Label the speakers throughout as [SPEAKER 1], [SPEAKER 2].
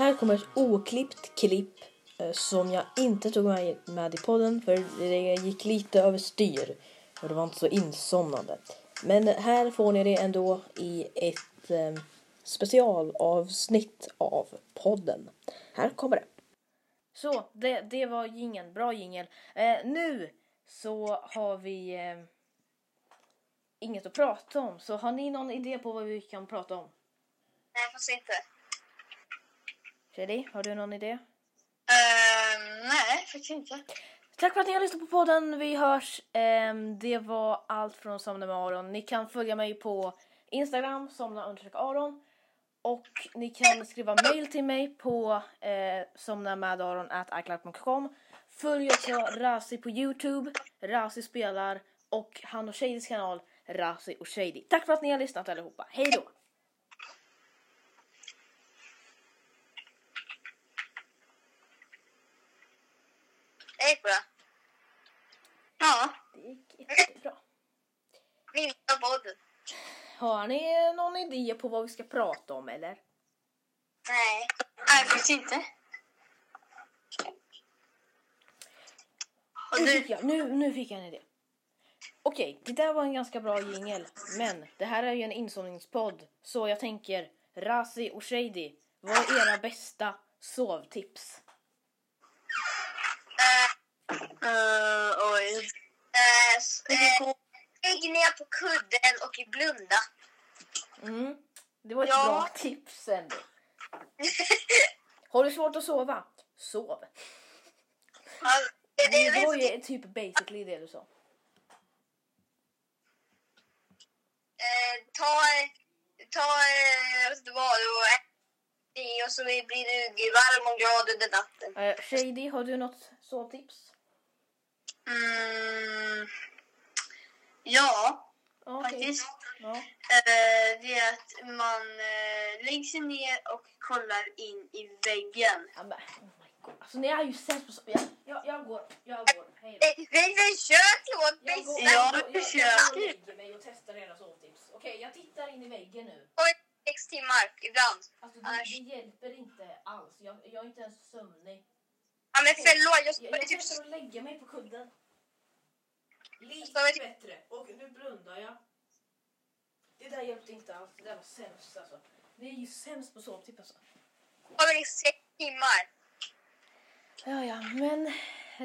[SPEAKER 1] Här kommer ett oklippt klipp eh, som jag inte tog med, i podden för det gick lite överstyr och det var inte så insomnande. Men här får ni det ändå i ett eh, specialavsnitt av podden. Här kommer det. Så, det, det var jingeln. Bra jingel. Eh, nu så har vi eh, inget att prata om. Så har ni någon idé på vad vi kan prata om?
[SPEAKER 2] Nej, fast inte.
[SPEAKER 1] Freddy, har du någon idé?
[SPEAKER 2] Uh, nej, faktiskt inte.
[SPEAKER 1] Tack för att ni har lyssnat på podden. Vi hörs. Ehm, det var allt från Somna med Aron. Ni kan följa mig på Instagram, somna Aron. Och ni kan skriva mail till mig på eh, somnamadaron.icloud.com. Följ också Razi på Youtube, Razi spelar och han och Shadys kanal, Razi och Shady. Tack för att ni har lyssnat allihopa. Hej då!
[SPEAKER 2] Det gick bra. Ja,
[SPEAKER 1] Det gick jättebra.
[SPEAKER 2] minsta podden.
[SPEAKER 1] Har ni någon idé på vad vi ska prata om eller?
[SPEAKER 2] Nej. Nej, inte.
[SPEAKER 1] Nu fick jag, nu, nu fick jag en idé. Okej, det där var en ganska bra jingel. Men det här är ju en insomningspodd. Så jag tänker, Razi och Shady, vad är era bästa sovtips?
[SPEAKER 2] Uh, oj. Uh, s- eh, Lägg ner på kudden och blunda.
[SPEAKER 1] Mm, det var ett
[SPEAKER 2] Ja.
[SPEAKER 1] bra tips ändå. Har du svårt att sova? Sov.
[SPEAKER 2] Det, det,
[SPEAKER 1] Det var
[SPEAKER 2] det,
[SPEAKER 1] ju typ basically det du sa.
[SPEAKER 2] eh, ta, ta eh, vad, och ät det och så blir du varm och glad under natten.
[SPEAKER 1] Eh, Shady, har du något sovtips?
[SPEAKER 2] Mm, ja,
[SPEAKER 1] Okej.
[SPEAKER 2] faktiskt.
[SPEAKER 1] Ja.
[SPEAKER 2] Eh, det är att man eh, lägger sig ner och kollar in i väggen.
[SPEAKER 1] Ja, men, oh my God. Alltså ni är ju sämst på så... Jag, jag, jag går, jag går. Hej då.
[SPEAKER 2] Vi försöker
[SPEAKER 1] Jag går,
[SPEAKER 2] bästa.
[SPEAKER 1] jag,
[SPEAKER 2] Ja,
[SPEAKER 1] jag, jag, jag
[SPEAKER 2] försöker.
[SPEAKER 1] lägger mig och testar era sovtips. Okej, jag tittar in i väggen nu.
[SPEAKER 2] Timmar ibland.
[SPEAKER 1] Alltså, det,
[SPEAKER 2] Annars-
[SPEAKER 1] det hjälper inte alls. Jag, jag är inte ens sömnig.
[SPEAKER 2] Ja, men förlåt, jag
[SPEAKER 1] Jag, jag
[SPEAKER 2] typ...
[SPEAKER 1] att lägga mig på kudden. Lite
[SPEAKER 2] Står vi-
[SPEAKER 1] bättre. Och nu blundar jag. Det där hjälpte inte alls. Det där var sämst alltså. Vi är ju sämst på sovtips alltså.
[SPEAKER 2] Har vi sex timmar?
[SPEAKER 1] Ja, ja, men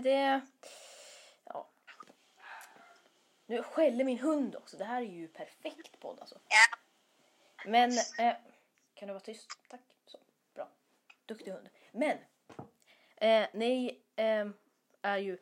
[SPEAKER 1] det... Ja. Nu skäller min hund också. Det här är ju perfekt podd alltså.
[SPEAKER 2] Ja.
[SPEAKER 1] Men, eh, kan du vara tyst? Tack. Så, bra. Duktig hund. Men, eh, ni eh, är ju...